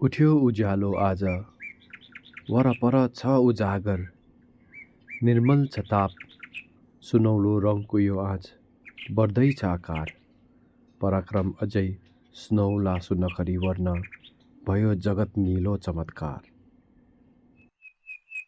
उठ्यो उज्यालो आज। वरपर छ उजागर निर्मल छ ताप। सुनौलो रङको यो आँच। बढ्दैछ आकार। पराक्रम अझै स्नौला सुनखरी वर्ण। भयो जगत निलो चमत्कार।